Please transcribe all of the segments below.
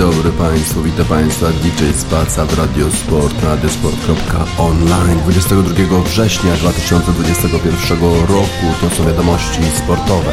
Dobry Państwu, witam Państwa DJ Spaca w Radiosport na radiosport.online 22 września 2021 roku to są wiadomości sportowe.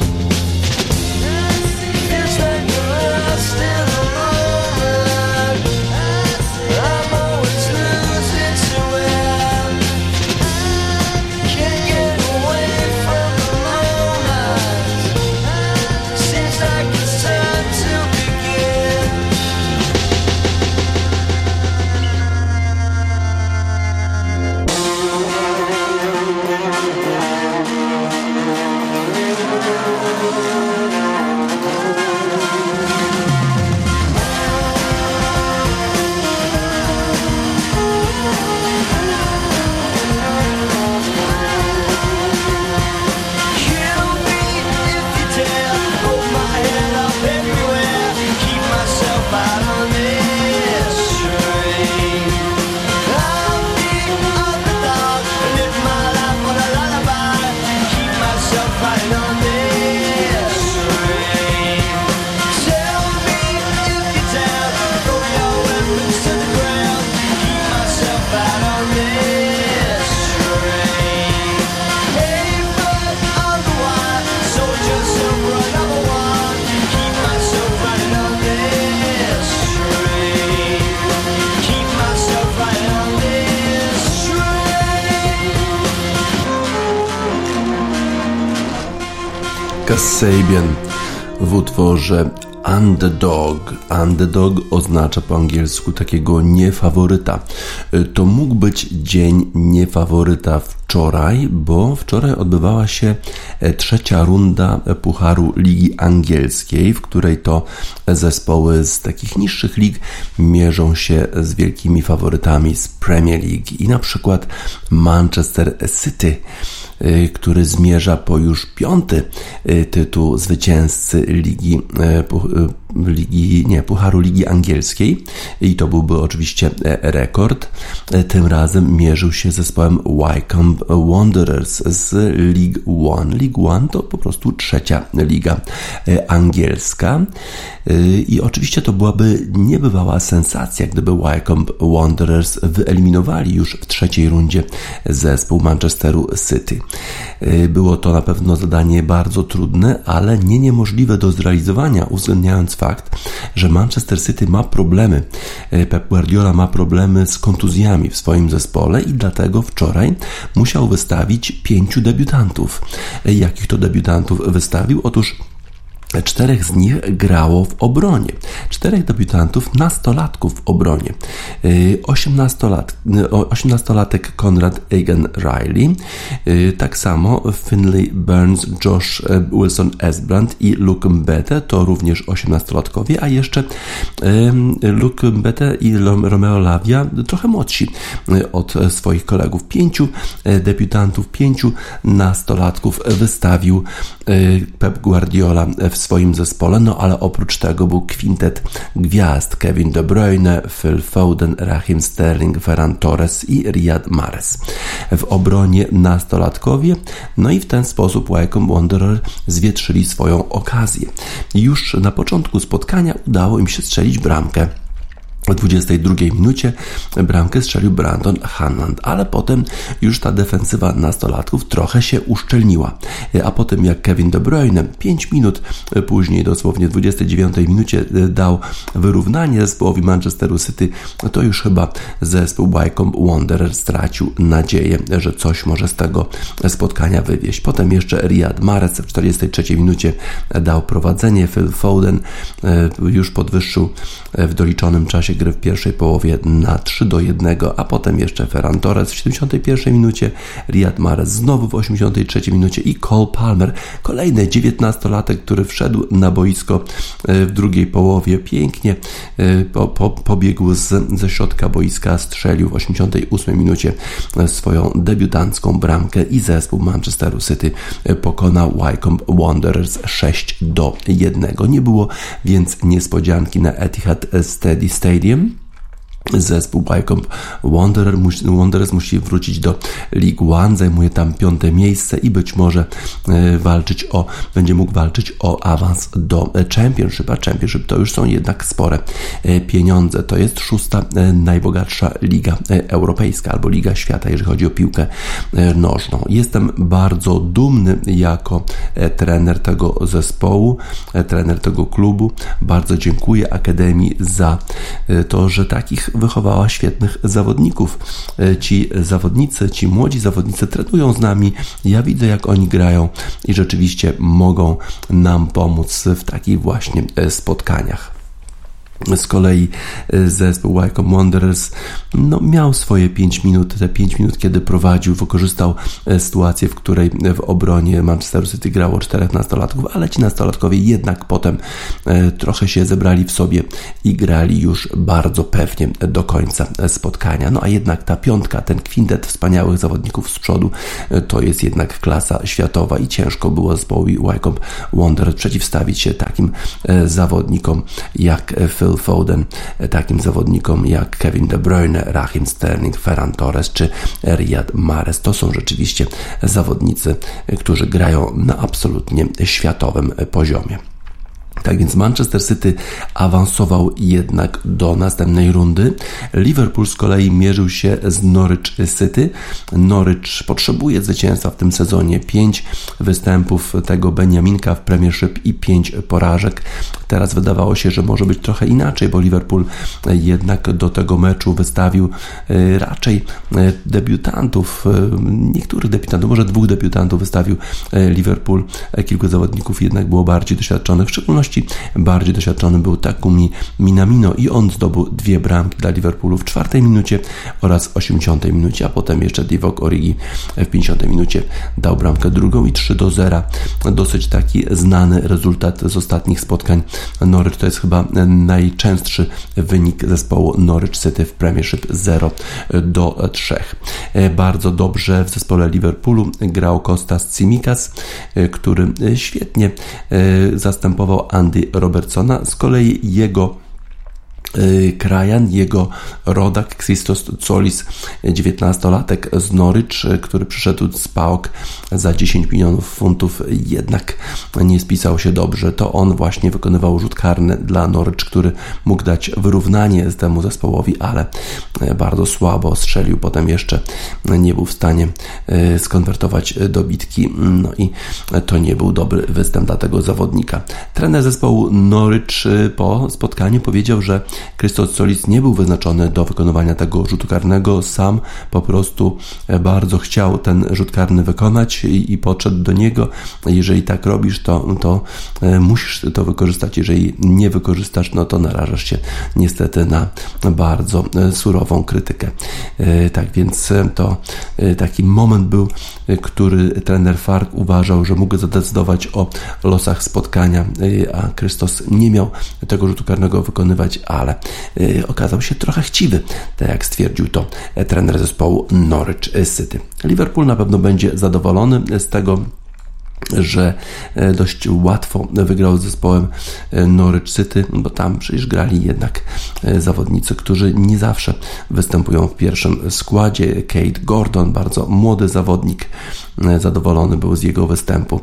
Sabian w utworze Underdog. Underdog oznacza po angielsku takiego niefaworyta. To mógł być dzień niefaworyta wczoraj, bo wczoraj odbywała się trzecia runda Pucharu Ligi Angielskiej, w której to zespoły z takich niższych lig mierzą się z wielkimi faworytami z Premier League. I na przykład Manchester City Y, który zmierza po już piąty y, tytuł zwycięzcy Ligi, Ligi nie, Pucharu Ligi Angielskiej i to byłby oczywiście e, rekord. E, tym razem mierzył się z zespołem Wycombe Wanderers z League One. League One to po prostu trzecia liga e, angielska i oczywiście to byłaby niebywała sensacja, gdyby Wycombe Wanderers wyeliminowali już w trzeciej rundzie zespół Manchesteru City. Było to na pewno zadanie bardzo trudne, ale nie niemożliwe do zrealizowania, uwzględniając fakt, że Manchester City ma problemy. Y, Pep Guardiola ma problemy z kontuzjami w swoim zespole i dlatego wczoraj musiał wystawić pięciu debiutantów. Y, jakich to debiutantów wystawił? Otóż Czterech z nich grało w obronie. Czterech debiutantów, nastolatków w obronie. 18-lat, y, 18-latek y, Konrad Egan Riley, y, tak samo Finley Burns, Josh Wilson Esbrand i Luke Mbete, to również 18-latkowie, a jeszcze Luke Mbete i Romeo Lavia, trochę młodsi od swoich kolegów. Pięciu debiutantów, pięciu nastolatków wystawił Pep Guardiola w swoim zespole, no ale oprócz tego był kwintet gwiazd Kevin De Bruyne, Phil Foden, Raheem Sterling, Ferran Torres i Riyad Mahrez. W obronie nastolatkowie, no i w ten sposób Wycombe Wanderer zwietrzyli swoją okazję. Już na początku spotkania udało im się strzelić bramkę. W 22 minucie bramkę strzelił Brandon Hanland, ale potem już ta defensywa nastolatków trochę się uszczelniła. A potem jak Kevin De Bruyne 5 minut później, dosłownie w 29 minucie dał wyrównanie zespołowi Manchesteru City, to już chyba zespół Wycombe Wanderer stracił nadzieję, że coś może z tego spotkania wywieźć. Potem jeszcze Riyad Mahrez w 43 minucie dał prowadzenie, Phil Foden e, już podwyższył w doliczonym czasie gry w pierwszej połowie na 3 do 1, a potem jeszcze Ferran Torres w 71 minucie, Riyad Mahrez znowu w 83 minucie i Cole Palmer, kolejny 19-latek, który wszedł na boisko e, w drugiej połowie pięknie, e, po, po, pobiegł z, ze środka boiska, strzelił w 88 minucie e, swoją debiutancką bramkę i zespół Manchesteru City pokonał Wycombe Wanderers 6 do 1. Nie było więc niespodzianki na Etihad Steady Stadium Stadium Zespół Wycombe Wanderer, Wanderers musi wrócić do League One, zajmuje tam piąte miejsce i być może e, walczyć o, będzie mógł walczyć o awans do Championship, a Championship to już są jednak spore e, pieniądze. To jest szósta e, najbogatsza liga europejska albo Liga Świata, jeżeli chodzi o piłkę nożną. Jestem bardzo dumny jako trener tego zespołu, trener tego klubu. Bardzo dziękuję Akademii za to, że takich wychowała świetnych zawodników. E, ci zawodnicy, ci młodzi zawodnicy trenują z nami. Ja widzę, jak oni grają i rzeczywiście mogą nam pomóc w takich właśnie e, spotkaniach. Z kolei e, zespół Wycombe Wanderers no, miał swoje 5 minut, te 5 minut, kiedy prowadził, wykorzystał e, sytuację, w której w obronie Manchester City grało 4 nastolatków, ale ci nastolatkowie jednak potem e, trochę się zebrali w sobie i grali już bardzo pewnie do końca spotkania. No a jednak ta piątka, ten kwintet wspaniałych zawodników z przodu, to jest jednak klasa światowa i ciężko było zespołowi Wycombe Wanderers przeciwstawić się takim zawodnikom jak Phil Phil Foden, takim zawodnikom jak Kevin De Bruyne, Raheem Sterling, Ferran Torres czy Riyad Mahrez. To są rzeczywiście zawodnicy, którzy grają na absolutnie światowym poziomie. Tak więc Manchester City awansował jednak do następnej rundy. Liverpool z kolei mierzył się z Norwich City. Norwich potrzebuje zwycięstwa w tym sezonie. Pięć występów tego Beniaminka w Premiership i pięć porażek. Teraz wydawało się, że może być trochę inaczej, bo Liverpool jednak do tego meczu wystawił e, raczej e, debiutantów, e, niektórych debiutantów, może dwóch debiutantów wystawił Liverpool. Kilku zawodników jednak było bardziej doświadczonych, w szczególności bardziej doświadczony był Takumi Minamino i on zdobył dwie bramki dla Liverpoolu w czwartej minucie oraz 80 minucie, a potem jeszcze Divock Origi w 50 minucie dał bramkę drugą i 3 do 0. Dosyć taki znany rezultat z ostatnich spotkań Norwich. To jest chyba najczęstszy wynik zespołu Norwich City w Premiership 0 do 3. Bardzo dobrze w zespole Liverpoolu grał Kostas Tsimikas, który świetnie zastępował Andy Robertsona. Z kolei jego krajan, jego rodak Christos Colis, 19-latek z Norwich, y, który przyszedł z PAOK za 10 milionów funtów, jednak nie spisał się dobrze. To on właśnie wykonywał rzut karny dla Norwich, który mógł dać wyrównanie temu zespołowi, ale y, bardzo słabo strzelił. Potem jeszcze nie był w stanie skonwertować dobitki, no i to nie był dobry występ dla tego zawodnika. Trener zespołu Norwich po spotkaniu powiedział, że Krystos Solis nie był wyznaczony do wykonywania tego rzutu karnego, sam po prostu bardzo chciał ten rzut karny wykonać i, i podszedł do niego. Jeżeli tak robisz, to, to musisz to wykorzystać. Jeżeli nie wykorzystasz, no to narażasz się niestety na bardzo surową krytykę. Tak więc to taki moment był, który trener Fark uważał, że mógł zadecydować o losach spotkania, a Krystos nie miał tego rzutu karnego wykonywać, ale okazał się trochę chciwy, tak jak stwierdził to trener zespołu Norwich City. Liverpool na pewno będzie zadowolony z tego że e, dość łatwo wygrał z zespołem e, Norwich City, bo tam przecież grali jednak e, zawodnicy, którzy nie zawsze występują w pierwszym składzie. Kate Gordon, bardzo młody zawodnik, zadowolony był z jego występu,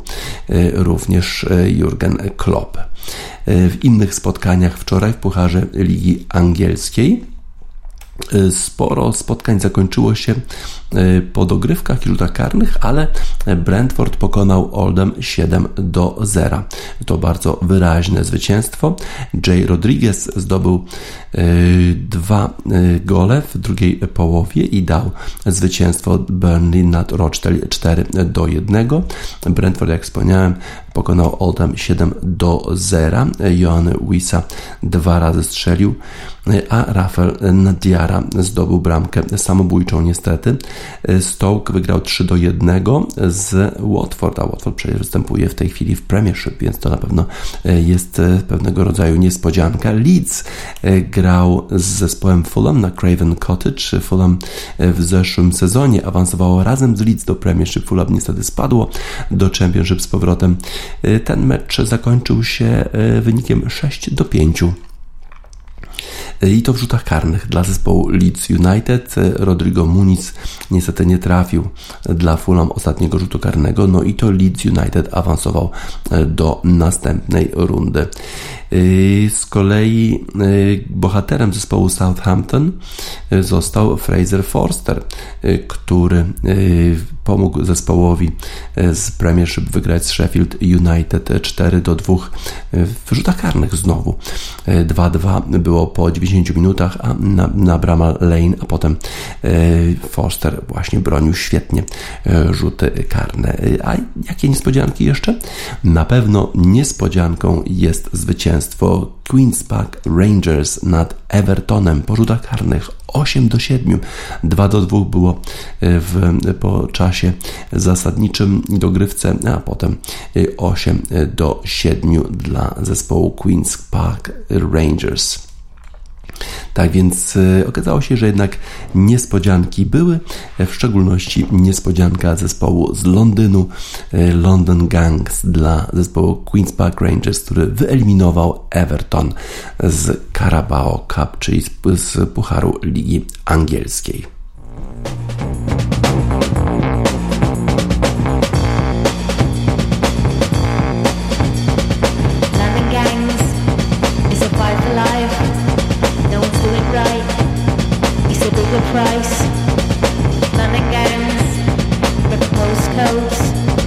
również Jurgen Klopp. W innych spotkaniach wczoraj w Pucharze Ligi Angielskiej sporo spotkań zakończyło się E, po dogrywkach i rzutach karnych, ale Brentford pokonał Oldham 7 do 0. To bardzo wyraźne zwycięstwo. Jay Rodriguez zdobył e, dwa gole w drugiej połowie i dał zwycięstwo Burnley nad Rochdale 4 do 1. Brentford, jak wspomniałem, pokonał Oldham 7 do 0. Johan Wisa dwa razy strzelił, a Rafael Nadiara zdobył bramkę samobójczą niestety. Stoke wygrał 3 do 1 z Watford, a Watford przecież występuje w tej chwili w Premiership, więc to na pewno e, jest e, pewnego rodzaju niespodzianka. Leeds e, grał z zespołem Fulham na Craven Cottage. Fulham w zeszłym sezonie awansowało razem z Leeds do Premiership. Fulham niestety spadło do Championship z powrotem. Ten mecz zakończył się wynikiem 6 do 5 i to w rzutach karnych dla zespołu Leeds United. Rodrigo Muniz niestety nie trafił dla Fulham ostatniego rzutu karnego, no i to Leeds United awansował do następnej rundy. Y, z kolei y, bohaterem zespołu Southampton został Fraser Forster, który pomógł zespołowi z Premiership wygrać z Sheffield United 4 do 2 w rzutach karnych znowu. 2-2 było po 90 minutach a na, na brama Lane, a potem Forster właśnie bronił świetnie rzuty karne. A jakie niespodzianki jeszcze? Na pewno niespodzianką jest zwycięstwo Queen's Park Rangers nad Evertonem po rzutach karnych 8 do 7. 2 do 2 było e, w, po czasie zasadniczym dogrywce, a potem 8 e, do 7 dla zespołu Queen's Park Rangers. Tak więc e, okazało się, że jednak niespodzianki były, e, w szczególności niespodzianka zespołu z Londynu, e, London Gangs dla zespołu Queen's Park Rangers, który wyeliminował Everton z Carabao Cup, czyli z, z Pucharu Ligi Angielskiej. Postcodes,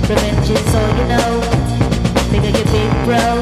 revenge is all you know. Think I big bro.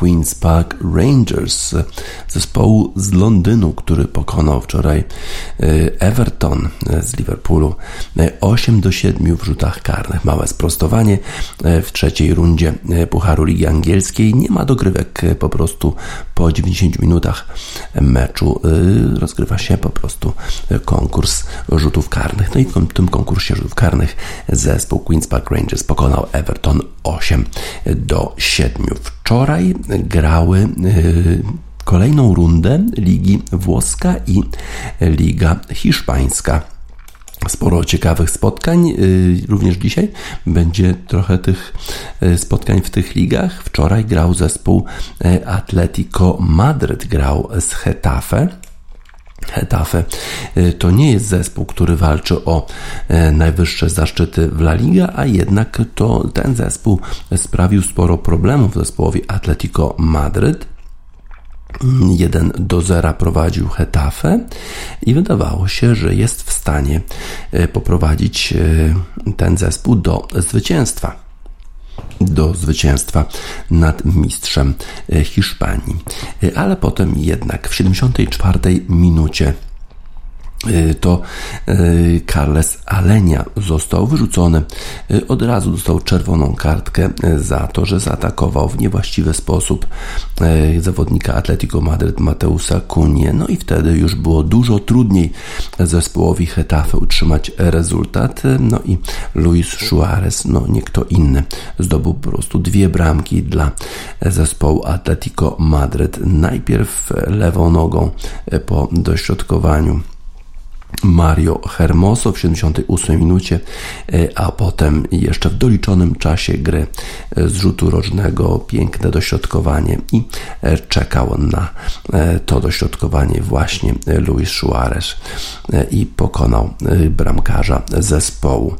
Queen's Park Rangers, zespołu z Londynu, który pokonał wczoraj Everton z Liverpoolu 8 y, do 7 w rzutach karnych. Małe sprostowanie y, w trzeciej rundzie Pucharu Ligi Angielskiej. Nie ma dogrywek, po prostu po 90 minutach meczu rozgrywa się po prostu konkurs rzutów karnych. No i w tym konkursie rzutów karnych zespół Queen's Park Rangers pokonał Everton 8 do 7. Wczoraj grały kolejną rundę Ligi Włoska i Liga Hiszpańska. Sporo ciekawych spotkań. Y, również dzisiaj będzie trochę tych y, spotkań w tych ligach. Wczoraj grał zespół y, Atletico Madryt, grał z Hetafe. Hetafe to nie jest zespół, który walczy o najwyższe zaszczyty w La Liga, a jednak to ten zespół sprawił sporo problemów zespołowi Atletico Madryt. 1 do 0 prowadził Hetafe i wydawało się, że jest w stanie e, poprowadzić e, ten zespół do zwycięstwa. Do zwycięstwa nad mistrzem e, Hiszpanii. Ale potem jednak w 74 minucie to y, Carles Alenia został wyrzucony. Y, od razu dostał czerwoną kartkę za to, że zaatakował w niewłaściwy sposób zawodnika Atletico Madryt Mateusa Kunie. No i wtedy już było dużo trudniej zespołowi Hetafe utrzymać rezultat. No i Luis Suarez, no nie kto inny, zdobył po prostu dwie bramki dla zespołu Atletico Madryt. Najpierw lewą nogą po dośrodkowaniu Mario Hermoso w 78 minucie, e, a potem jeszcze w doliczonym czasie gry e, z rzutu rożnego piękne dośrodkowanie i e, czekał na to dośrodkowanie właśnie Luis Suarez i pokonał bramkarza zespołu.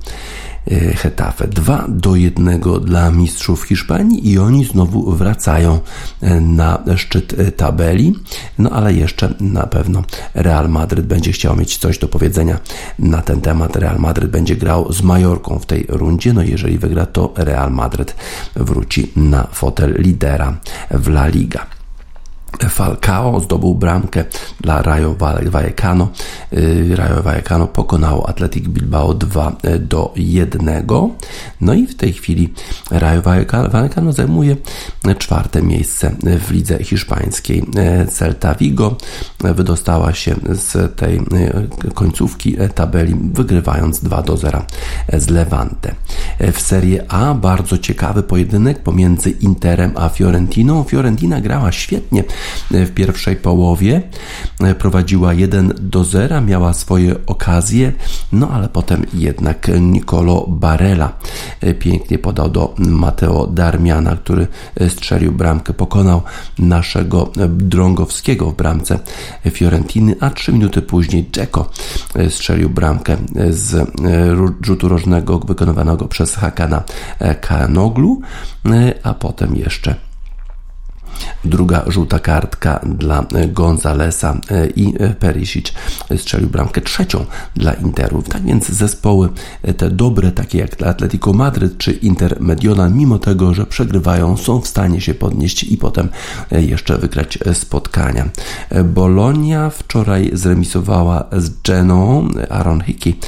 E, Hetafe. 2 do 1 dla mistrzów Hiszpanii i oni znowu wracają e, na szczyt e, tabeli. No ale jeszcze na pewno Real Madryt będzie chciał mieć coś do powiedzenia na ten temat. Real Madryt będzie grał z Majorką w tej rundzie. No jeżeli wygra, to Real Madryt wróci na fotel lidera w La Liga. Falcao zdobył bramkę dla Rayo Vallecano. Y, Rayo Vallecano pokonało Athletic Bilbao 2 e, do 1. No i w tej chwili Rayo Vallecano zajmuje czwarte miejsce w lidze hiszpańskiej. E, Celta Vigo wydostała się z tej e, końcówki tabeli, wygrywając 2 do 0 z Levante. W Serie A bardzo ciekawy pojedynek pomiędzy Interem a Fiorentiną. Fiorentina grała świetnie w pierwszej połowie. Prowadziła 1 do 0, miała swoje okazje, no ale potem jednak Nicolo Barella pięknie podał do Mateo Darmiana, który strzelił bramkę, pokonał naszego Drągowskiego w bramce Fiorentiny, a 3 minuty później Dzeko strzelił bramkę z rzutu rożnego wykonywanego przez Hakana Kanoglu, a potem jeszcze druga żółta kartka dla Gonzalesa i Perisic strzelił bramkę trzecią dla Interu. Tak więc zespoły te dobre, takie jak Atletico Madryt czy Inter Mediolan, mimo tego, że przegrywają, są w stanie się podnieść i potem jeszcze wygrać spotkania. Bolonia wczoraj zremisowała z Geną. Aaron Hickey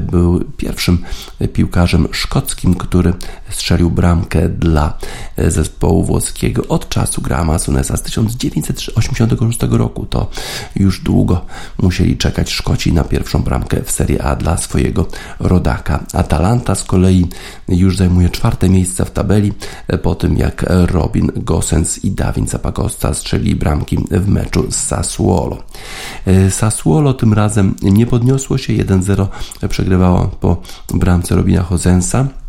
był pierwszym piłkarzem szkockim, który strzelił bramkę dla zespołu włoskiego od czasu Grama Sunesa z 1986 roku. To już długo musieli czekać Szkoci na pierwszą bramkę w Serie A dla swojego rodaka. Atalanta z kolei już zajmuje czwarte miejsce w tabeli po tym jak Robin Gosens i Dawid Zapagosta strzeli bramki w meczu z Sassuolo. Sassuolo tym razem nie podniosło się, 1-0 przegrywało po bramce Robina Hosensa.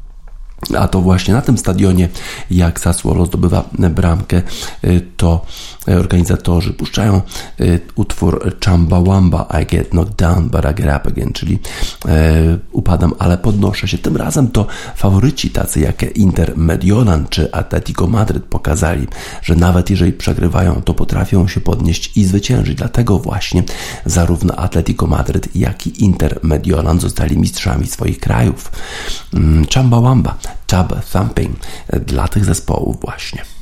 A to właśnie na tym stadionie, jak Sassuolo zdobywa bramkę, y, to organizatorzy puszczają y, utwór Chamba Wamba I get knocked down but I get up again, czyli upadam, ale podnoszę się. Tym razem to faworyci tacy jak Inter Mediolan czy Atletico Madryt pokazali, że nawet jeżeli przegrywają, to potrafią się podnieść i zwyciężyć. Dlatego właśnie zarówno Atletico Madryt, jak i Inter Mediolan zostali mistrzami swoich krajów. Mm, Chamba Wamba tub thumping dla tych zespołów właśnie.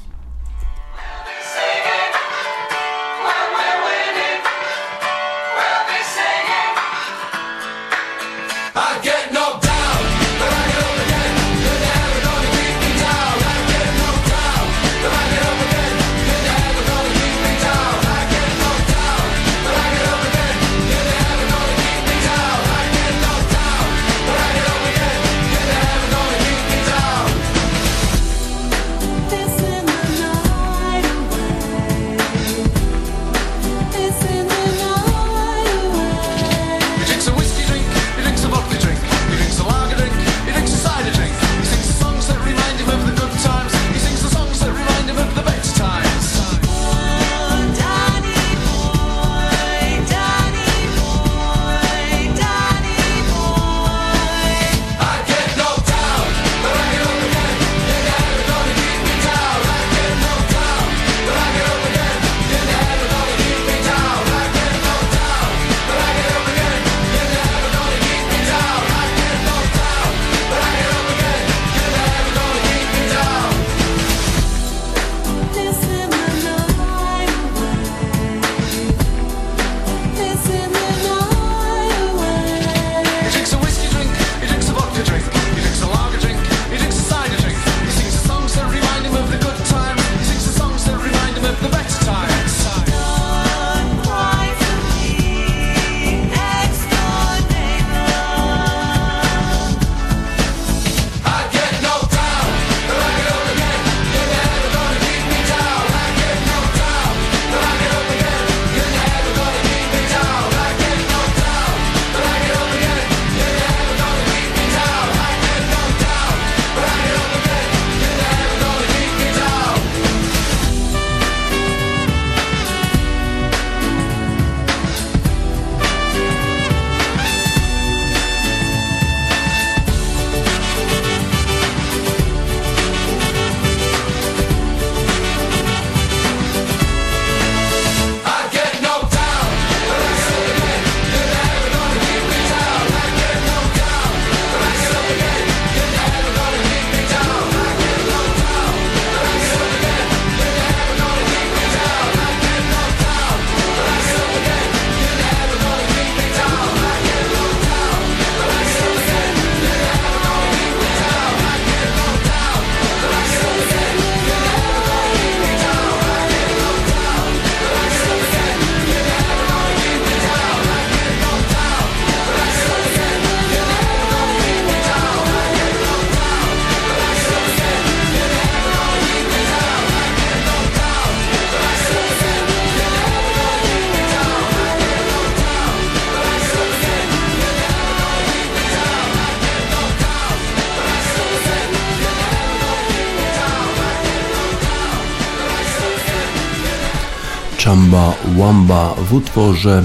Wamba w utworze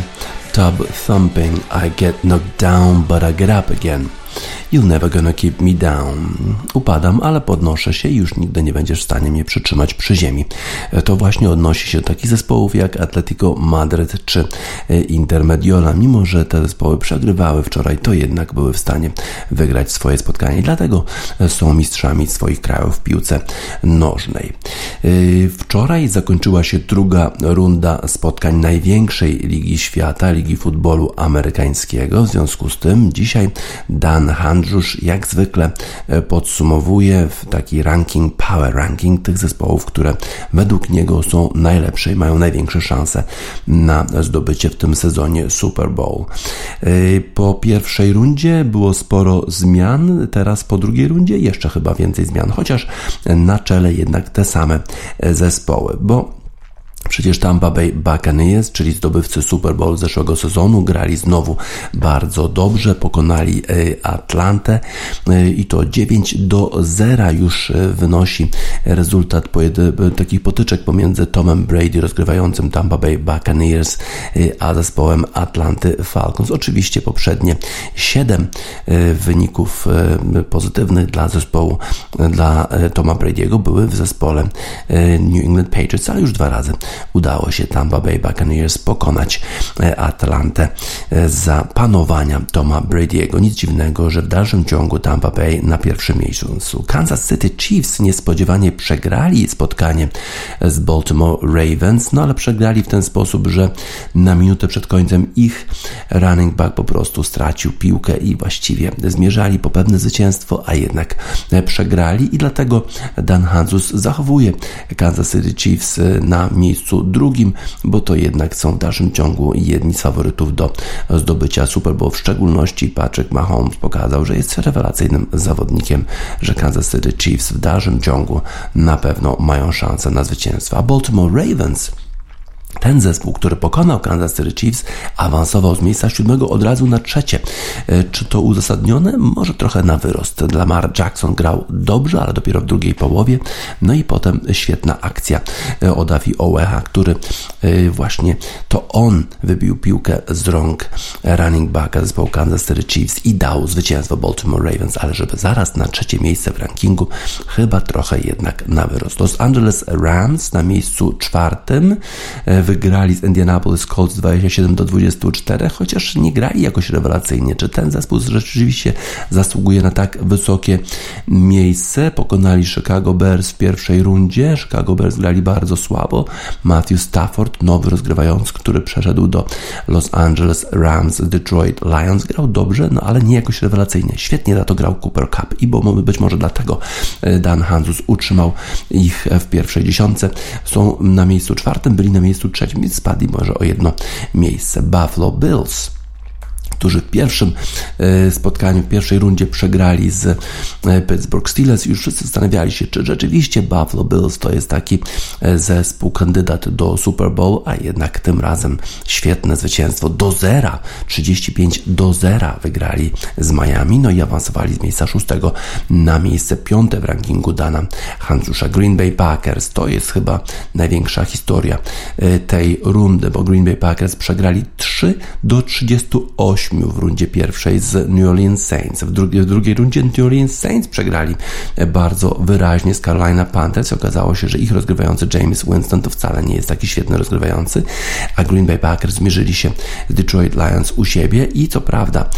Tub Thumping I Get Knocked Down But I Get Up Again. You're never gonna keep me down. Upadam, ale podnoszę się i już nigdy nie będziesz w stanie mnie przytrzymać przy ziemi. To właśnie odnosi się do takich zespołów jak Atletico Madryt czy Inter Mediola. Mimo, że te zespoły przegrywały wczoraj, to jednak były w stanie wygrać swoje spotkanie. Dlatego są mistrzami swoich krajów w piłce nożnej. Wczoraj zakończyła się druga runda spotkań największej ligi świata, ligi futbolu amerykańskiego. W związku z tym dzisiaj Dan Handrzusz jak zwykle podsumowuje w taki ranking, power ranking tych zespołów, które według niego są najlepsze i mają największe szanse na zdobycie w tym sezonie Super Bowl. Po pierwszej rundzie było sporo zmian, teraz po drugiej rundzie jeszcze chyba więcej zmian, chociaż na czele jednak te same zespoły, bo Przecież Tampa Bay Buccaneers, czyli zdobywcy Super Bowl zeszłego sezonu, grali znowu bardzo dobrze, pokonali e, Atlantę e, i to 9 do 0 już e, wynosi rezultat takich potyczek pomiędzy Tomem Brady rozgrywającym Tampa Bay Buccaneers a zespołem Atlanty Falcons. Oczywiście poprzednie 7 wyników pozytywnych dla zespołu dla Toma Brady'ego były w zespole New England Patriots, ale już dwa razy udało się Tampa Bay Buccaneers pokonać e, Atlantę e, za panowania Toma Brady'ego. Nic dziwnego, że w dalszym ciągu Tampa Bay na pierwszym miejscu. Kansas City Chiefs niespodziewanie przegrali spotkanie z Baltimore Ravens, no ale przegrali w ten sposób, że na minutę przed końcem ich running back po prostu stracił piłkę i właściwie zmierzali po pewne zwycięstwo, a jednak przegrali i dlatego Dan Hanzus zachowuje Kansas City Chiefs na miejscu miejscu drugim, bo to jednak są w dalszym ciągu jedni z faworytów do zdobycia Super Bowl. W szczególności Patrick Mahomes pokazał, że jest rewelacyjnym zawodnikiem, że Kansas City Chiefs w dalszym ciągu na pewno mają szansę na zwycięstwo. A Baltimore Ravens ten zespół, który pokonał Kansas City Chiefs, awansował z miejsca siódmego od razu na trzecie. E, czy to uzasadnione? Może trochę na wyrost. Lamar Jackson grał dobrze, ale dopiero w drugiej połowie. No i potem świetna akcja e, od Avi Oweha, który e, właśnie to on wybił piłkę z rąk running backa zespołu Kansas City Chiefs i dał zwycięstwo Baltimore Ravens, ale żeby zaraz na trzecie miejsce w rankingu, chyba trochę jednak na wyrost. Los Angeles Rams na miejscu czwartym wygrali z Indianapolis Colts 27 do 24, chociaż nie grali jakoś rewelacyjnie. Czy ten zespół rzeczywiście zasługuje na tak wysokie miejsce? Pokonali Chicago Bears w pierwszej rundzie. Chicago Bears grali bardzo słabo. Matthew Stafford, nowy rozgrywający, który przeszedł do Los Angeles Rams, Detroit Lions, grał dobrze, no ale nie jakoś rewelacyjnie. Świetnie na to grał Cooper Cup i bo być może dlatego e, Dan Hanzus utrzymał ich w pierwszej dziesiątce. Są na miejscu czwartym, byli na miejscu trzecim, spadli może o jedno miejsce. Buffalo Bills którzy w pierwszym e, spotkaniu, w pierwszej rundzie przegrali z e, Pittsburgh Steelers. Już wszyscy zastanawiali się, czy rzeczywiście Buffalo Bills to jest taki e, zespół kandydat do Super Bowl, a jednak tym razem świetne zwycięstwo do zera, 35 do zera wygrali z Miami, no i awansowali z miejsca szóstego na miejsce piąte w rankingu Dana Hansusza. Green Bay Packers to jest chyba największa historia tej rundy, bo Green Bay Packers przegrali 3 do 38 w rundzie pierwszej z New Orleans Saints. W, drugiej, w drugiej rundzie New Orleans Saints przegrali bardzo wyraźnie z Carolina Panthers. Okazało się, że ich rozgrywający James Winston to wcale nie jest taki świetny rozgrywający, a Green Bay Packers zmierzyli się z Detroit Lions u siebie i co prawda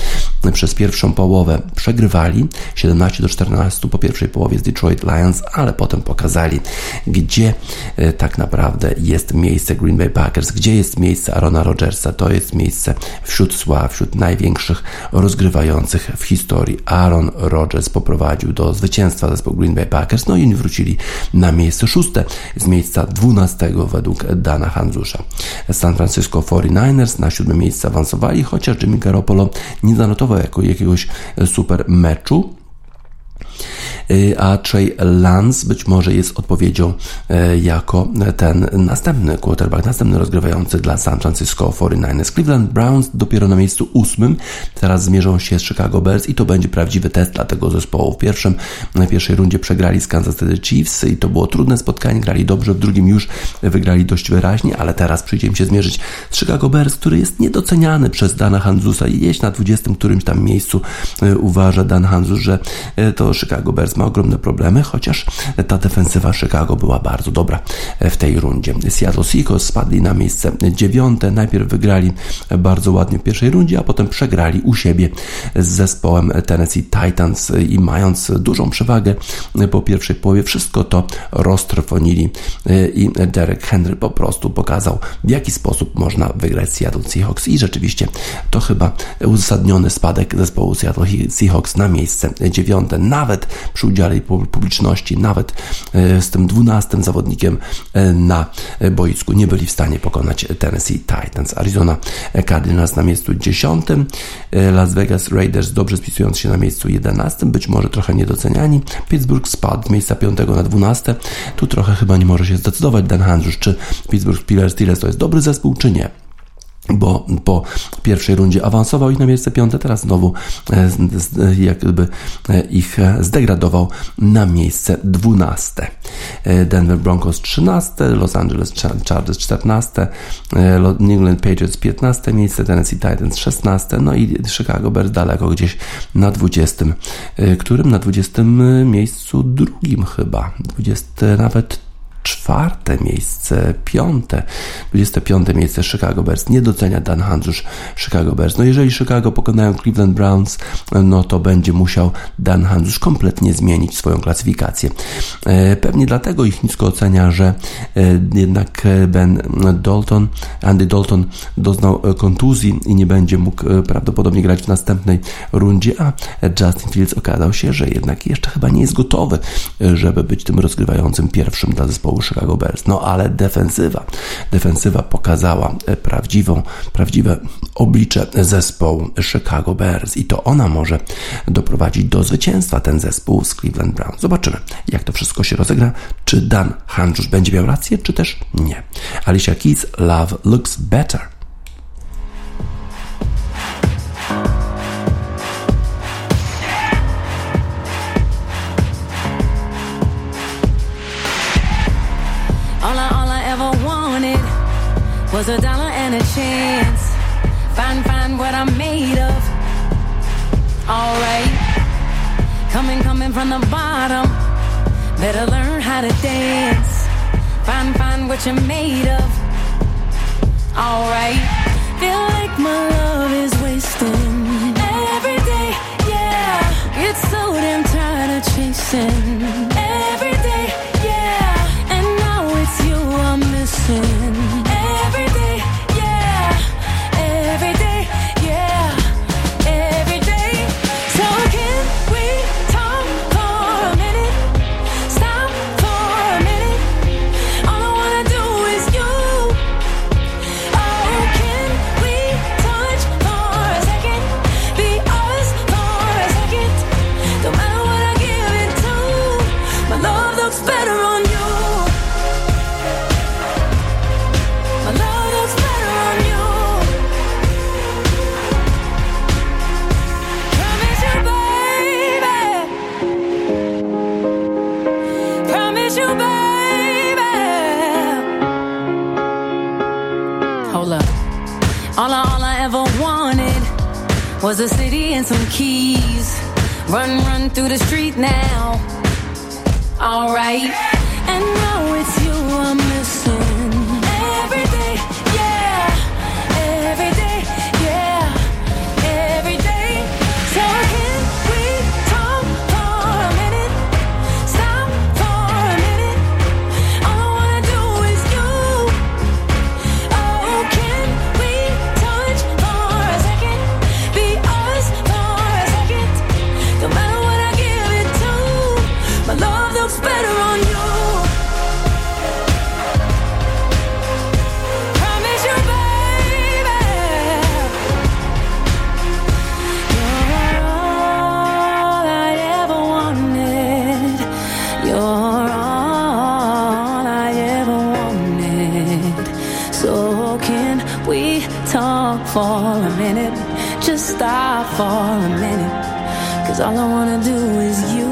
przez pierwszą połowę przegrywali 17 do 14 po pierwszej połowie z Detroit Lions, ale potem pokazali, gdzie e, tak naprawdę jest miejsce Green Bay Packers, gdzie jest miejsce Arona Rodgersa. To jest miejsce wśród sław, wśród największych rozgrywających w historii. Aaron Rodgers poprowadził do zwycięstwa zespołu Green Bay Packers, no i oni wrócili na miejsce szóste z miejsca dwunastego według Dana Hanzusza. San Francisco 49ers na siódme miejsce awansowali, chociaż Jimmy Garoppolo nie zanotował jako jakiegoś super meczu. A Trey Lance być może jest odpowiedzią jako ten następny quarterback, następny rozgrywający dla San Francisco 49ers. Cleveland Browns dopiero na miejscu ósmym, teraz zmierzą się z Chicago Bears i to będzie prawdziwy test dla tego zespołu. W pierwszym, na pierwszej rundzie przegrali z Kansas City Chiefs i to było trudne spotkanie, grali dobrze, w drugim już wygrali dość wyraźnie, ale teraz przyjdzie im się zmierzyć z Chicago Bears, który jest niedoceniany przez Dana Hanzusa i jeść na 20 którymś tam miejscu e, uważa Dan Hanzus, że to Chicago Bears ma ogromne problemy, chociaż ta defensywa Chicago była bardzo dobra e, w tej rundzie. Seattle Seahawks spadli na miejsce dziewiąte, najpierw wygrali bardzo ładnie w pierwszej rundzie, a potem przegrali u siebie z zespołem Tennessee Titans. I mając dużą przewagę po pierwszej połowie, wszystko to roztrwonili i Derek Henry po prostu pokazał, w jaki sposób można wygrać Seattle Seahawks. I rzeczywiście to chyba uzasadniony spadek zespołu Seattle Seahawks na miejsce dziewiąte, nawet przy udziale publiczności, nawet e, z tym dwunastym zawodnikiem e, na boisku nie byli w stanie pokonać Tennessee Titans. Arizona Cardinals na miejscu dziesiątym, e, Las Vegas Raiders dobrze spisując się na miejscu jedenastym, być może trochę niedoceniani. Pittsburgh spadł z miejsca piątego na dwunaste. Tu trochę chyba nie może się zdecydować Dan Handrzusz, czy Pittsburgh Steelers to jest dobry zespół, czy nie bo po pierwszej rundzie awansował ich na miejsce piąte, teraz znowu e, jakby e, ich zdegradował na miejsce dwunaste. E, Denver Broncos 13, Los Angeles Chargers 14, New England Patriots 15 miejsce, Tennessee Titans 16, no i Chicago Bears daleko gdzieś na 20, którym na 20 miejscu drugim chyba, 20 nawet czwarte miejsce, piąte, 25 miejsce Chicago Bears. Nie docenia Dan Handzusz Chicago Bears. No jeżeli Chicago pokonają Cleveland Browns, no to będzie musiał Dan Handzusz kompletnie zmienić swoją klasyfikację. E, pewnie dlatego ich nisko ocenia, że e, jednak Ben Dalton, Andy Dalton doznał kontuzji i nie będzie mógł e, prawdopodobnie grać w następnej rundzie, a Justin Fields okazał się, że jednak jeszcze chyba nie jest gotowy, żeby być tym rozgrywającym pierwszym dla zespołu zespołu Chicago Bears. No ale defensywa, defensywa pokazała e, prawdziwą, prawdziwe oblicze zespołu Chicago Bears i to ona może doprowadzić do zwycięstwa ten zespół z Cleveland Browns. Zobaczymy, jak to wszystko się rozegra. Czy Dan Handrzusz będzie miał rację, czy też nie. Alicia Keys, Love Looks Better. Alright. Coming, coming from the bottom. Better learn how to dance. Find, find what you're made of. Alright. so can we talk For a minute, just stop for a minute. Cause all I wanna do is you.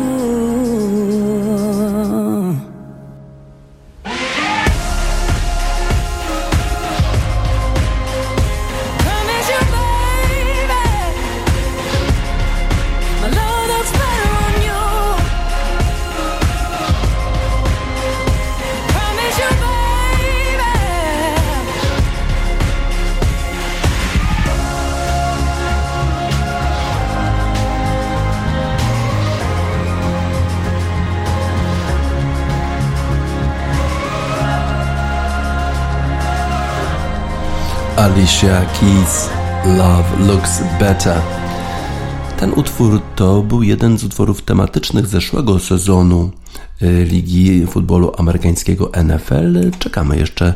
Alicia Keys Love Looks Better. Ten utwór to był jeden z utworów tematycznych zeszłego sezonu Ligi Futbolu Amerykańskiego NFL. Czekamy jeszcze,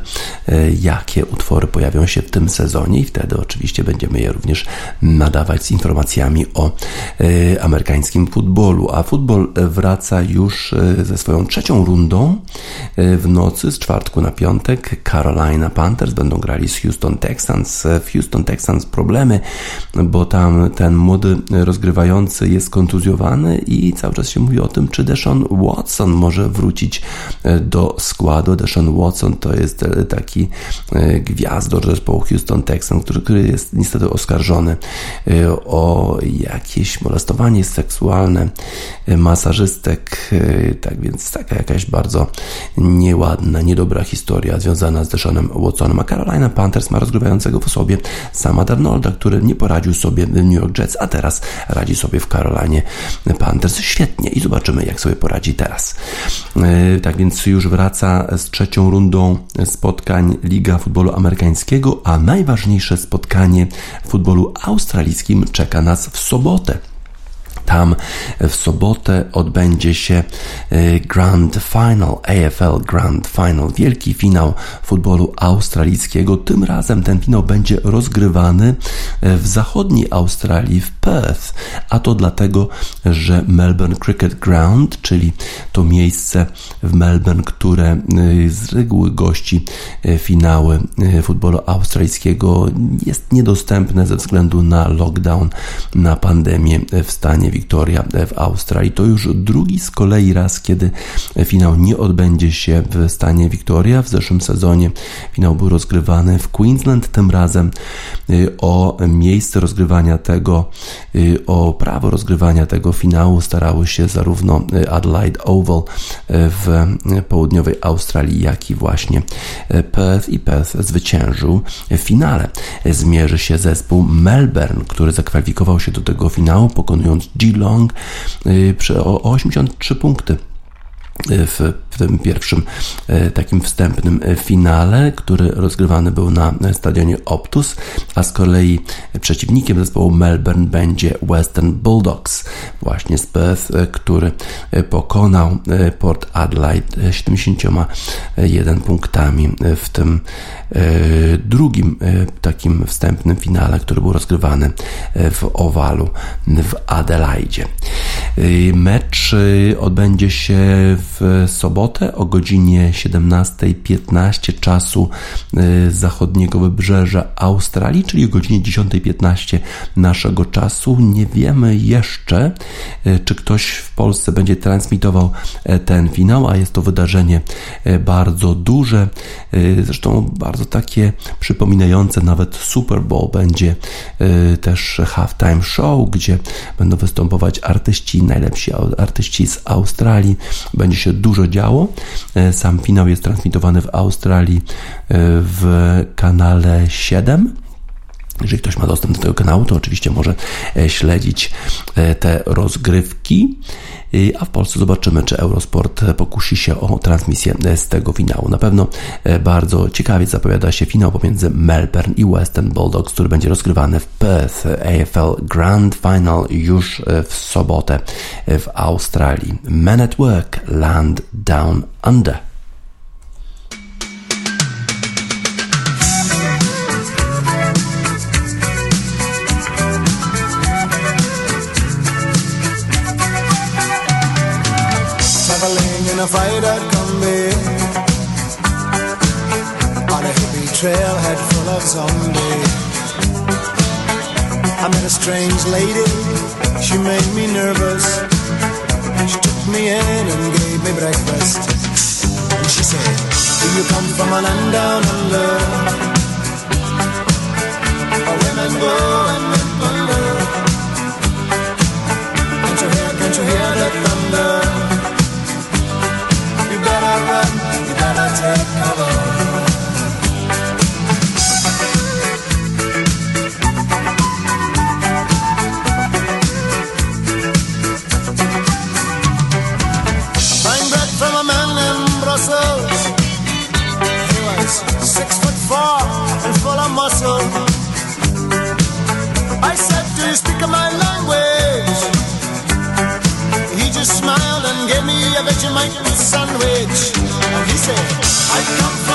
y, jakie utwory pojawią się w tym sezonie i wtedy oczywiście będziemy je również nadawać z informacjami o y, amerykańskim futbolu. A futbol wraca już ze swoją trzecią rundą w nocy z czwartku na piątek. Carolina Panthers będą grali z Houston Texans. W Houston Texans problemy, bo tam ten młody rozgrywający jest kontuzjowany i cały czas się mówi o tym, czy Deshaun Watson może wrócić e, do składu. Deshaun Watson to jest e, taki e, gwiazdor zespołu Houston Texans, który, który jest niestety oskarżony o jakieś molestowanie seksualne masażystek, tak więc taka jakaś bardzo nieładna, niedobra historia związana z Deshaunem Watsonem. A Carolina Panthers ma rozgrywającego w sobie sama Darnolda, który nie poradził sobie w New York Jets, a teraz radzi sobie w Carolinie Panthers świetnie i zobaczymy jak sobie poradzi teraz. E, tak więc już wraca z trzecią rundą spotkań Liga Futbolu Amerykańskiego, a najważniejsze spotkanie w futbolu australijskim czeka nas w sobotę. Tam w sobotę odbędzie się e, Grand Final, AFL Grand Final, wielki finał futbolu australijskiego. Tym razem ten finał będzie rozgrywany e, w zachodniej Australii, w Perth, a to dlatego, że Melbourne Cricket Ground, czyli to miejsce w Melbourne, które e, z reguły gości finały futbolu australijskiego, jest niedostępne ze względu na lockdown, na pandemię w stanie Victoria w Australii. To już drugi z kolei raz, kiedy finał nie odbędzie się w stanie Victoria. W zeszłym sezonie finał był rozgrywany w Queensland, tym razem y, o miejsce rozgrywania tego, y, o prawo rozgrywania tego finału starały się zarówno Adelaide Oval w południowej Australii, jak i właśnie Perth i Perth zwyciężył w finale. Zmierzy się zespół Melbourne, który zakwalifikował się do tego finału, pokonując Geelong y, o 83 punkty w, tym pierwszym e, takim wstępnym e, finale, który rozgrywany był na stadionie Optus, a z kolei przeciwnikiem zespołu Melbourne będzie Western Bulldogs, właśnie z Perth, e, który pokonał Port Adelaide 71 punktami w tym drugim takim wstępnym finale, który był rozgrywany w Owalu w Adelaide. Mecz odbędzie się w sobotę o godzinie 17.15 czasu y, zachodniego wybrzeża Australii, czyli o godzinie 10.15 naszego czasu. Nie wiemy jeszcze, y, czy ktoś w Polsce będzie transmitował e, ten finał, a jest to wydarzenie e, bardzo duże, e, zresztą bardzo takie przypominające nawet Super Bowl. Będzie też halftime show, gdzie będą występować artyści, najlepsi artyści z Australii. Będzie się dużo działo. Sam finał jest transmitowany w Australii w kanale 7 jeżeli ktoś ma dostęp do tego kanału, to oczywiście może e, śledzić e, te rozgrywki. A w Polsce zobaczymy, czy Eurosport pokusi się o transmisję e, z tego finału. Na pewno bardzo ciekawie zapowiada się finał pomiędzy Melbourne i Western Bulldogs, który będzie rozgrywany w Perth AFL Grand Final już w sobotę w Australii. Men at Work Land Down Under. Trailhead full of zombies I met a strange lady, she made me nervous. She took me in and gave me breakfast. And she said, Do you come from a land down under? Where women go and men wonder. Can't you hear, can't you hear the thunder? You better run, you better take muscle. I said, Do you speak my language? He just smiled and gave me a Vegemite sandwich. And he said, I come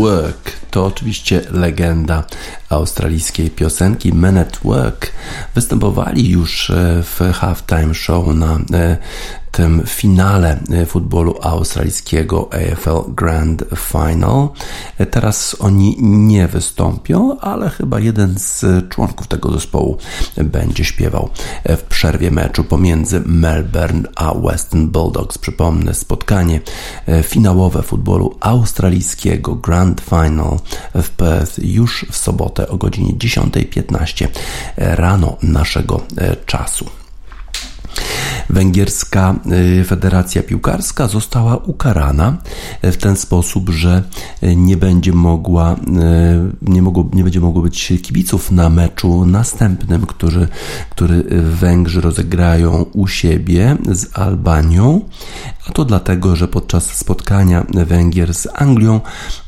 Work to oczywiście legenda australijskiej piosenki Men at Work. Występowali już e, w halftime show na e, tym finale e, futbolu australijskiego AFL Grand Final. E, teraz oni nie wystąpią, ale chyba jeden z członków tego zespołu będzie śpiewał e, w przerwie meczu pomiędzy Melbourne a Western Bulldogs. Przypomnę spotkanie finałowe futbolu australijskiego Grand Final w Perth już w sobotę o godzinie 10.15 rano naszego czasu. Węgierska y, Federacja Piłkarska została ukarana w ten sposób, że nie będzie mogła, y, nie, mogło, nie będzie mogło być kibiców na meczu następnym, który, który Węgrzy rozegrają u siebie z Albanią, a to dlatego, że podczas spotkania Węgier z Anglią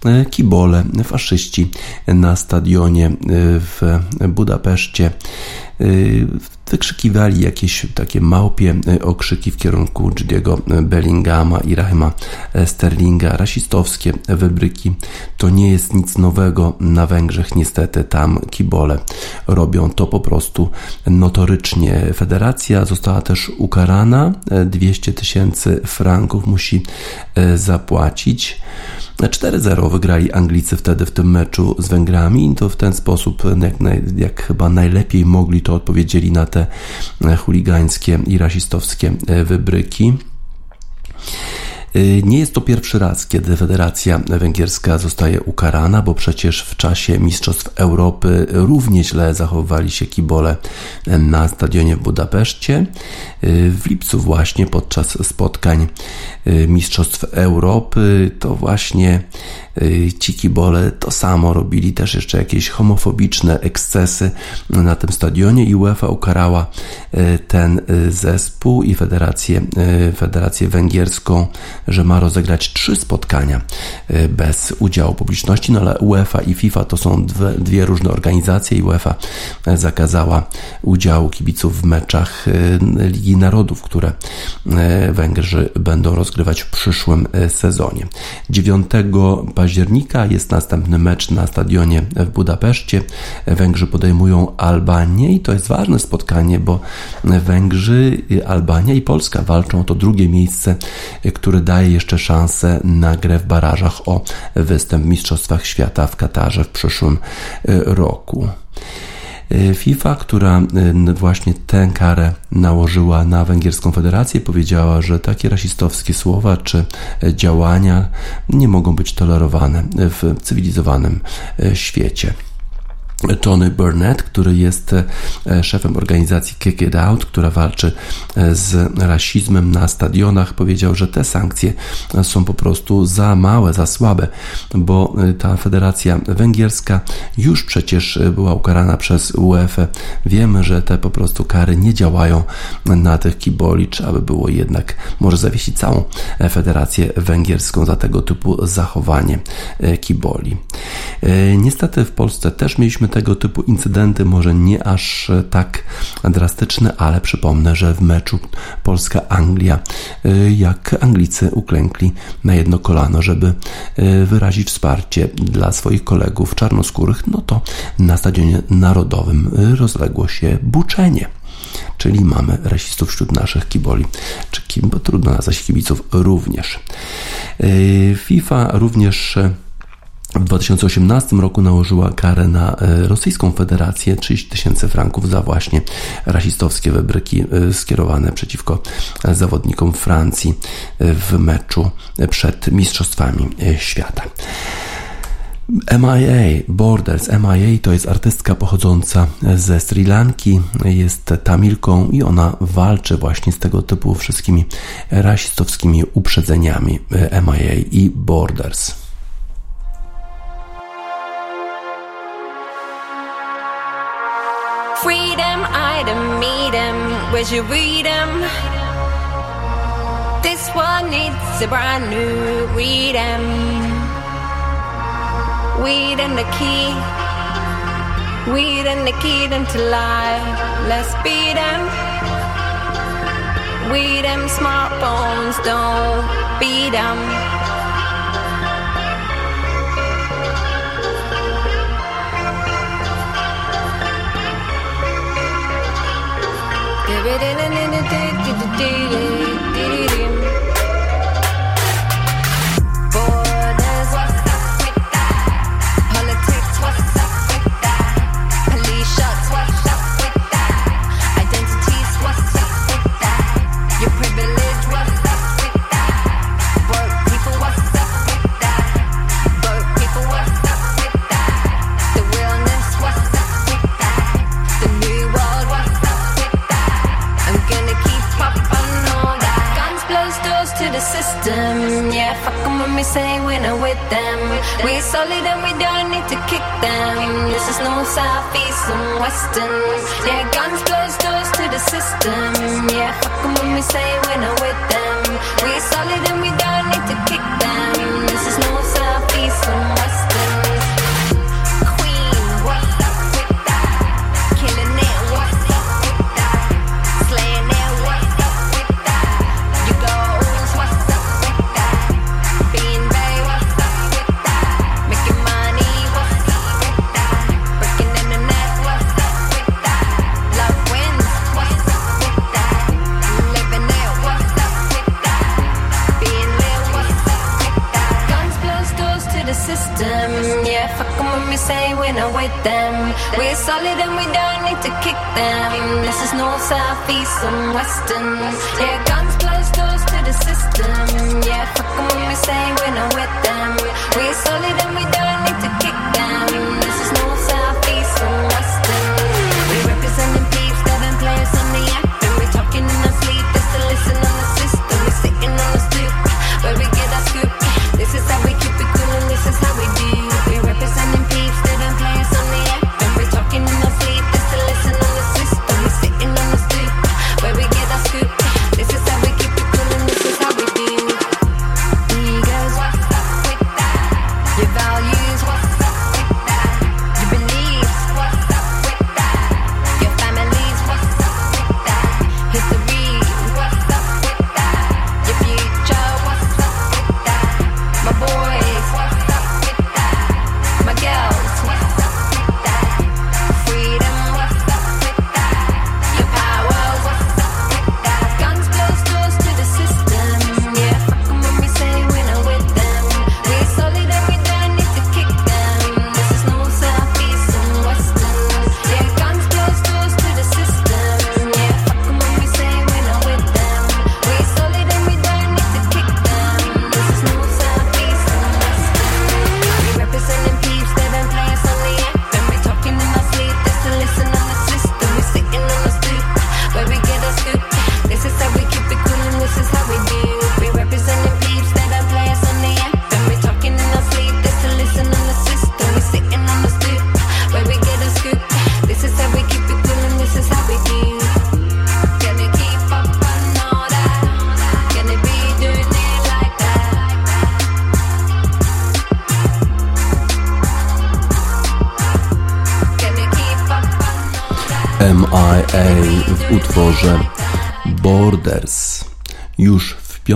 y, kibole, faszyści na stadionie w Budapeszcie wykrzykiwali jakieś takie małpie e, okrzyki w kierunku Judy'ego Bellingama i Rahima Sterlinga, rasistowskie wybryki. To nie jest nic nowego na Węgrzech, niestety tam kibole robią to po prostu notorycznie. Federacja została też ukarana, 200 tysięcy franków musi zapłacić. 4-0 wygrali Anglicy wtedy w tym meczu z Węgrami i to w ten sposób, jak, jak chyba najlepiej mogli, to odpowiedzieli na te chuligańskie i rasistowskie e, wybryki. Y, nie jest to pierwszy raz, kiedy Federacja Węgierska zostaje ukarana, bo przecież w czasie Mistrzostw Europy równie źle zachowywali się kibole na stadionie w Budapeszcie. Y, w lipcu właśnie podczas spotkań y, Mistrzostw Europy to właśnie ci kibole to samo robili też jeszcze jakieś homofobiczne ekscesy na tym stadionie i UEFA ukarała ten zespół i Federację, Federację Węgierską że ma rozegrać trzy spotkania y, bez udziału publiczności, no ale UEFA i FIFA to są dwie, dwie różne organizacje i UEFA y, zakazała udziału kibiców w meczach y, Ligi Narodów, które Węgrzy będą rozgrywać w przyszłym sezonie. 9 października jest następny mecz na stadionie w Budapeszcie. Węgrzy podejmują Albanię i to jest ważne spotkanie, bo Węgrzy, Albania i Polska walczą o to drugie miejsce, które daje jeszcze szansę na grę w barażach o występ w Mistrzostwach Świata w Katarze w przyszłym roku. Y, FIFA, która y, właśnie tę karę nałożyła na Węgierską Federację, powiedziała, że takie rasistowskie słowa czy działania nie mogą być tolerowane w cywilizowanym świecie. Tony Burnett, który jest e, szefem organizacji Kick It Out, która walczy e, z rasizmem na stadionach, powiedział, że te sankcje są po prostu za małe, za słabe, bo e, ta federacja węgierska już przecież była ukarana przez UEFA. Wiemy, że te po prostu kary nie działają na tych kiboli. Trzeba by było jednak może zawiesić całą federację węgierską za tego typu zachowanie kiboli. Niestety w Polsce też mieliśmy tego typu incydenty, może nie aż tak drastyczne, ale przypomnę, że w meczu Polska-Anglia, y, jak Anglicy uklękli na jedno kolano, żeby y, wyrazić wsparcie dla swoich kolegów czarnoskórych, no to na stadionie narodowym rozległo się buczenie czyli mamy rasistów wśród naszych kiboli, czy kim, bo trudno nazwać kibiców również. FIFA również w 2018 roku nałożyła karę na e, Rosyjską Federację 30 tysięcy franków za właśnie rasistowskie wybryki e, skierowane przeciwko zawodnikom Francji e, w meczu przed Mistrzostwami Świata. MIA Borders. MIA to jest artystka pochodząca ze Sri Lanki, jest tamilką i ona walczy właśnie z tego typu wszystkimi rasistowskimi uprzedzeniami MIA i Borders. Freedom, I don't meet him. Where's your freedom? This one needs a brand new freedom. Weed and the key. Weed and the key to life. Let's beat them. We them smartphones, don't beat them. Baby, and western. Western, Western, yeah.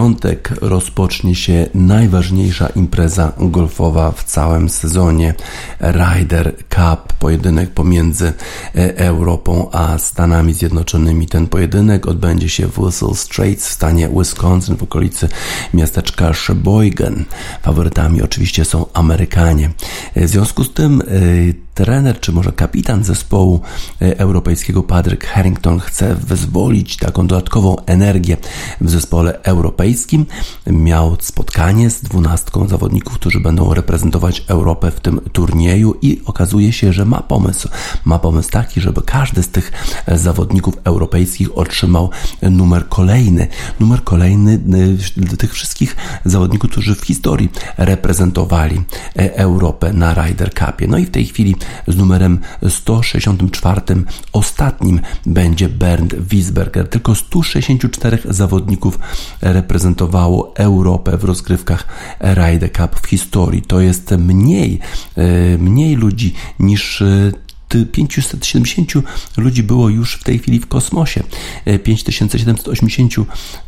Piątek rozpocznie się najważniejsza impreza golfowa w całym sezonie Ryder Cup, pojedynek pomiędzy e, Europą a Stanami Zjednoczonymi. Ten pojedynek odbędzie się w Whistle Straits w stanie Wisconsin w okolicy miasteczka Sheboygan. Faworytami oczywiście są Amerykanie. W związku z tym e, trener, czy może kapitan zespołu e, europejskiego Patrick Harrington chce wyzwolić taką dodatkową energię w zespole europejskim. Miał spotkanie z dwunastką zawodników, którzy będą reprezentować Europę w tym turnieju i okazuje się, że ma pomysł. Ma pomysł taki, żeby każdy z tych e, zawodników europejskich otrzymał numer kolejny. Numer kolejny e, tych wszystkich zawodników, którzy w historii reprezentowali Europę na Ryder Cupie. No i w tej chwili z numerem 164 ostatnim będzie Bernd Wiesberger. Tylko 164 zawodników reprezentowało Europę w rozgrywkach Ryder Cup w historii. To jest mniej, e, mniej ludzi niż e, 570 ludzi było już w tej chwili w kosmosie. 5780 e,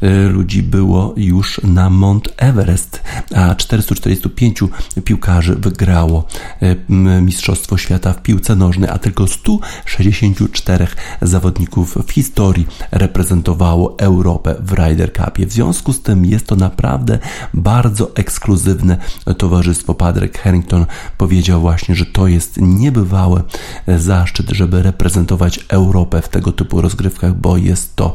e, ludzi było już na Mount Everest, a 445 piłkarzy wygrało e, Mistrzostwo Świata w piłce nożnej, a tylko 164 zawodników w historii reprezentowało Europę w Ryder Cupie. W związku z tym jest to naprawdę bardzo ekskluzywne towarzystwo. Patrick Harrington powiedział właśnie, że to jest niebywałe zaszczyt, żeby reprezentować Europę w tego typu rozgrywkach, bo jest to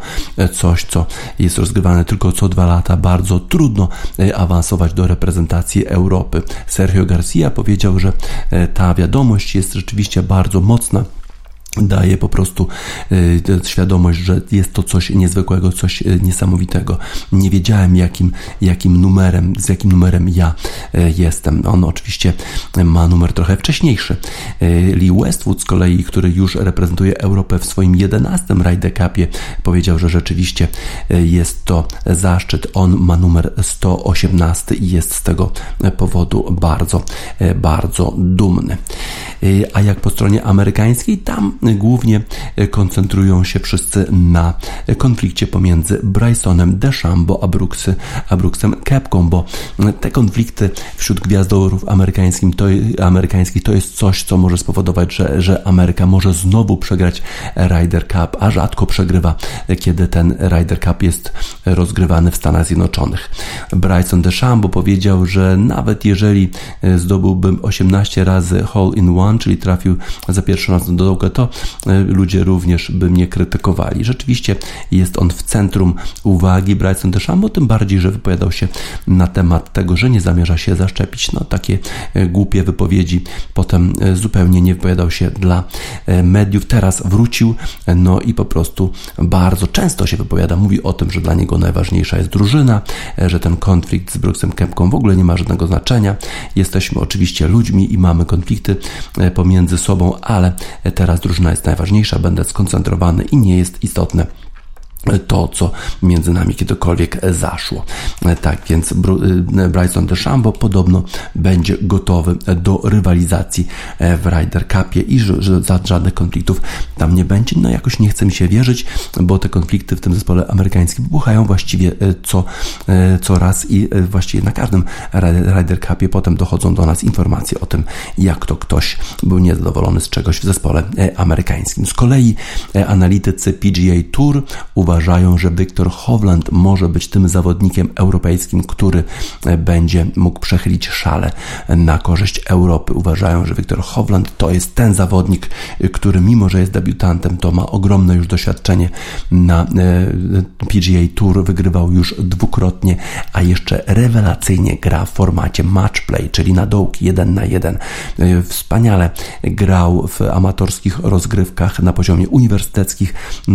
coś, co jest rozgrywane tylko co dwa lata. Bardzo trudno e, awansować do reprezentacji Europy. Sergio Garcia powiedział, że e, ta wiadomość jest rzeczywiście bardzo mocna daje po prostu y, świadomość, że jest to coś niezwykłego, coś y, niesamowitego. Nie wiedziałem jakim, jakim numerem, z jakim numerem ja y, jestem. On oczywiście ma numer trochę wcześniejszy. Lee Westwood z kolei, który już reprezentuje Europę w swoim 11 Ryder Cupie, powiedział, że rzeczywiście jest to zaszczyt. On ma numer 118 i jest z tego powodu bardzo, bardzo dumny. A jak po stronie amerykańskiej, tam głównie koncentrują się wszyscy na konflikcie pomiędzy Brysonem DeChambeau a, Brooksy, a Brooksem Kepką, bo te konflikty wśród gwiazdorów amerykańskich to, amerykańskich to jest coś, co może spowodować, że, że Ameryka może znowu przegrać Ryder Cup, a rzadko przegrywa, kiedy ten Ryder Cup jest rozgrywany w Stanach Zjednoczonych. Bryson DeChambeau powiedział, że nawet jeżeli zdobyłbym 18 razy hole in one, czyli trafił za pierwszy raz do dołka, to ludzie również by mnie krytykowali. Rzeczywiście jest on w centrum uwagi Bryson DeChambeau, tym bardziej, że wypowiadał się na temat tego, że nie zamierza się zaszczepić. No takie głupie wypowiedzi. Potem zupełnie nie wypowiadał się dla mediów. Teraz wrócił, no i po prostu bardzo często się wypowiada. Mówi o tym, że dla niego najważniejsza jest drużyna, że ten konflikt z Brooksem Kempką w ogóle nie ma żadnego znaczenia. Jesteśmy oczywiście ludźmi i mamy konflikty pomiędzy sobą, ale teraz drużyna jest najważniejsza, będę skoncentrowany i nie jest istotne to, co między nami kiedykolwiek zaszło. Tak więc y, Bryson DeChambeau podobno będzie gotowy do rywalizacji e, w Ryder Cupie i że, żadnych konfliktów tam nie będzie. No jakoś nie chcę mi się wierzyć, bo te konflikty w tym zespole amerykańskim wybuchają właściwie e, co, e, co raz i właściwie na każdym Ryder Cupie potem dochodzą do nas informacje o tym, jak to ktoś był niezadowolony z czegoś w zespole amerykańskim. Z kolei analitycy PGA Tour uważają, uważają, że Wiktor Hovland może być tym zawodnikiem europejskim, który e, będzie mógł przechylić szale na korzyść Europy. Uważają, że Wiktor Hovland to jest ten zawodnik, e, który mimo, że jest debiutantem, to ma ogromne już doświadczenie na e, PGA Tour, wygrywał już dwukrotnie, a jeszcze rewelacyjnie gra w formacie matchplay, czyli na dołki 1 na 1. Wspaniale grał w amatorskich rozgrywkach na poziomie uniwersyteckich,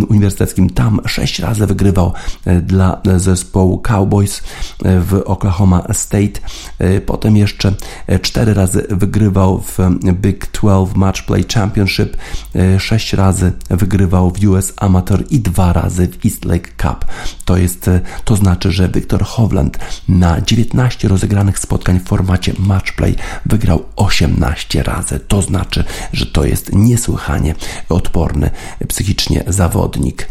uniwersyteckim. Tam 6 sześć razy wygrywał e, dla zespołu Cowboys e, w Oklahoma State. E, potem jeszcze cztery razy wygrywał w Big 12 Match Play Championship, sześć razy wygrywał w US Amateur i dwa razy w East Lake Cup. To jest, to znaczy, że Viktor Hovland na 19 rozegranych spotkań w formacie match play wygrał 18 razy. To znaczy, że to jest niesłychanie odporny psychicznie zawodnik.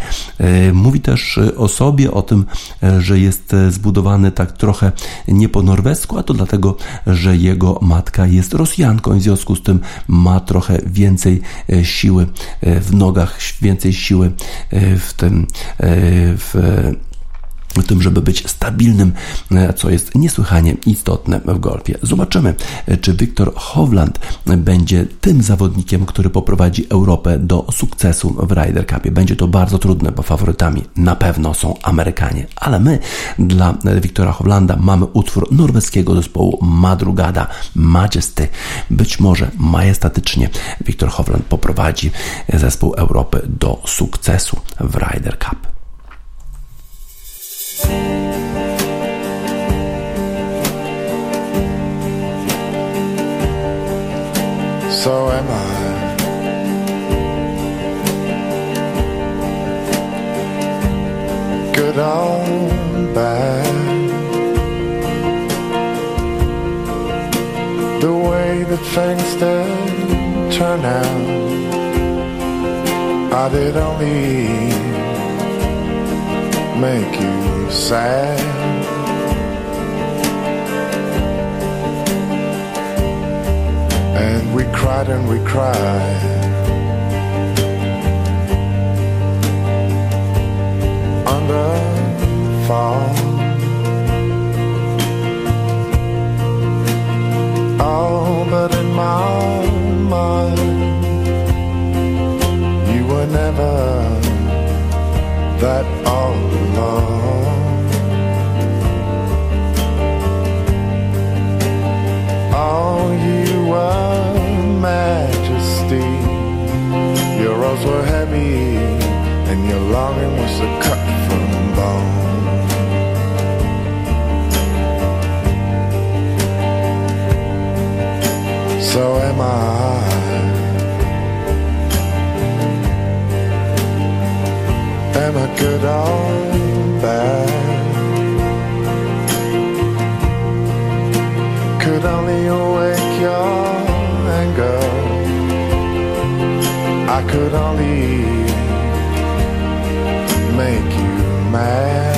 Mówi też e, o sobie, o tym, e, że jest e, zbudowany tak trochę nie po norwesku, a to dlatego, że jego matka jest Rosjanką i w związku z tym ma trochę więcej siły w nogach, więcej siły w tym w tym, żeby być stabilnym, e, co jest niesłychanie istotne w golfie. Zobaczymy, e, czy Wiktor Hovland będzie tym zawodnikiem, który poprowadzi Europę do sukcesu w Ryder Cupie. Będzie to bardzo trudne, bo faworytami na pewno są Amerykanie, ale my dla Wiktora Hovlanda mamy utwór norweskiego zespołu Madrugada Majesty. Być może majestatycznie Wiktor Hovland poprowadzi zespół Europy do sukcesu w Ryder Cup. So am I. Good or bad. The way that things did turn out, I did only make you sad. And we cried and we cried. Under fall. Oh, but in my mind, you were never that all along. All you alone. majesty. Your rose were heavy, and your longing was a cut from bone. So am I. Am I good or bad? Could only awake your anger I could only make you mad.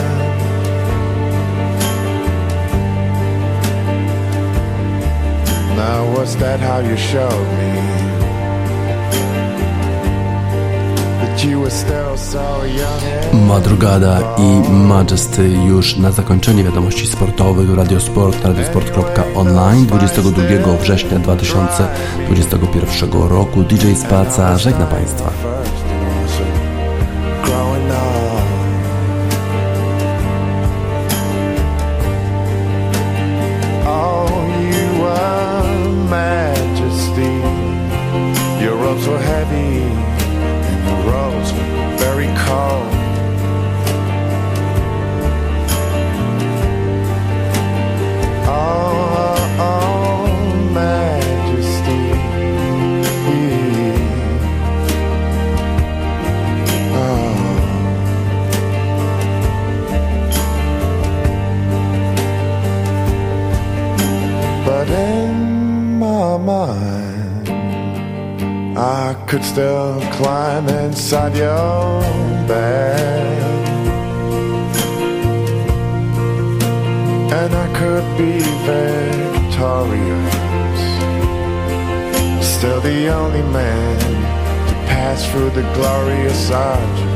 Now, was that how you showed me Madrugada i Majesty już na zakończenie wiadomości sportowych Radiosport radiosport.online 22 września 2021 roku DJ Spaca żegna Państwa. Your bed. And I could be victorious, still the only man to pass through the glorious arch